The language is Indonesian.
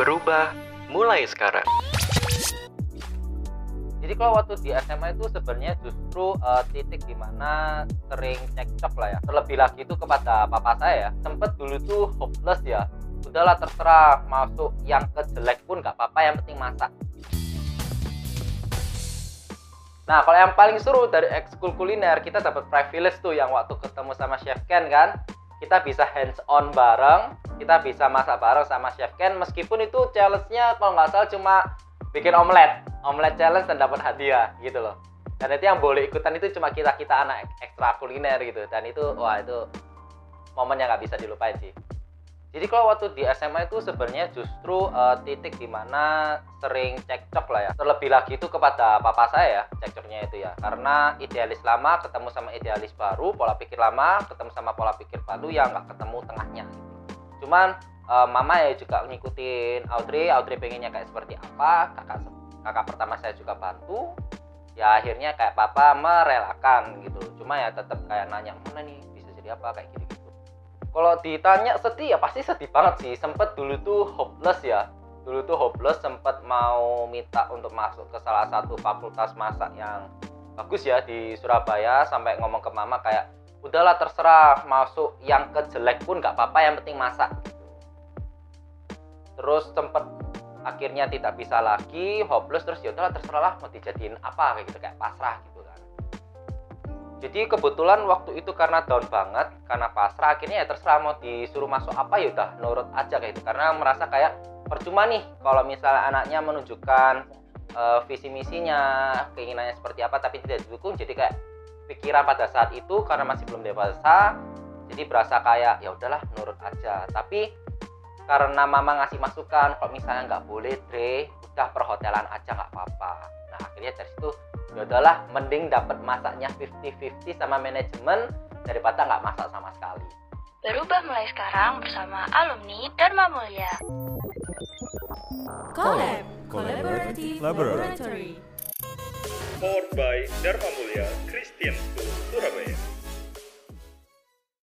Berubah mulai sekarang. Jadi kalau waktu di SMA itu sebenarnya justru uh, titik di mana sering cekcok lah ya. Terlebih lagi itu kepada papa saya ya. Sempet dulu tuh hopeless ya. Udahlah terserah masuk yang kejelek pun gak apa-apa yang penting masak. Nah kalau yang paling seru dari ekskul kuliner kita dapat privilege tuh yang waktu ketemu sama Chef Ken kan kita bisa hands on bareng kita bisa masak bareng sama Chef Ken meskipun itu challenge-nya kalau nggak salah cuma bikin omelet. Omelet challenge dan dapat hadiah gitu loh. Dan itu yang boleh ikutan itu cuma kita kita anak ekstra kuliner gitu. Dan itu wah itu momen yang nggak bisa dilupain sih jadi kalau waktu di SMA itu sebenarnya justru uh, titik di mana sering cekcok lah ya. Terlebih lagi itu kepada papa saya ya cekcoknya itu ya. Karena idealis lama ketemu sama idealis baru, pola pikir lama ketemu sama pola pikir baru yang nggak ketemu tengahnya. Cuman uh, mama ya juga ngikutin Audrey, Audrey pengennya kayak seperti apa, kakak kakak pertama saya juga bantu. Ya akhirnya kayak papa merelakan gitu. Cuma ya tetap kayak nanya mana nih bisa jadi apa kayak gitu kalau ditanya sedih ya pasti sedih banget sih. Sempet dulu tuh hopeless ya. Dulu tuh hopeless sempet mau minta untuk masuk ke salah satu fakultas masak yang bagus ya di Surabaya sampai ngomong ke mama kayak udahlah terserah masuk yang kejelek pun nggak apa-apa yang penting masak. Terus sempet akhirnya tidak bisa lagi hopeless terus ya udahlah terserah lah mau dijadiin apa kayak gitu kayak pasrah gitu jadi kebetulan waktu itu karena down banget karena pasrah akhirnya ya terserah mau disuruh masuk apa ya udah nurut aja kayak gitu. Karena merasa kayak percuma nih kalau misalnya anaknya menunjukkan uh, visi misinya keinginannya seperti apa tapi tidak didukung jadi kayak pikiran pada saat itu karena masih belum dewasa jadi berasa kayak ya udahlah nurut aja. Tapi karena mama ngasih masukan kalau misalnya nggak boleh Dre? Udah perhotelan aja nggak apa-apa. Nah akhirnya dari situ ya udahlah mending dapat masaknya 50-50 sama manajemen daripada nggak masak sama sekali. Berubah mulai sekarang bersama alumni Dharma Mulia Collab Collaborative Laboratory. Powered by Dharma Mulia Christian School Surabaya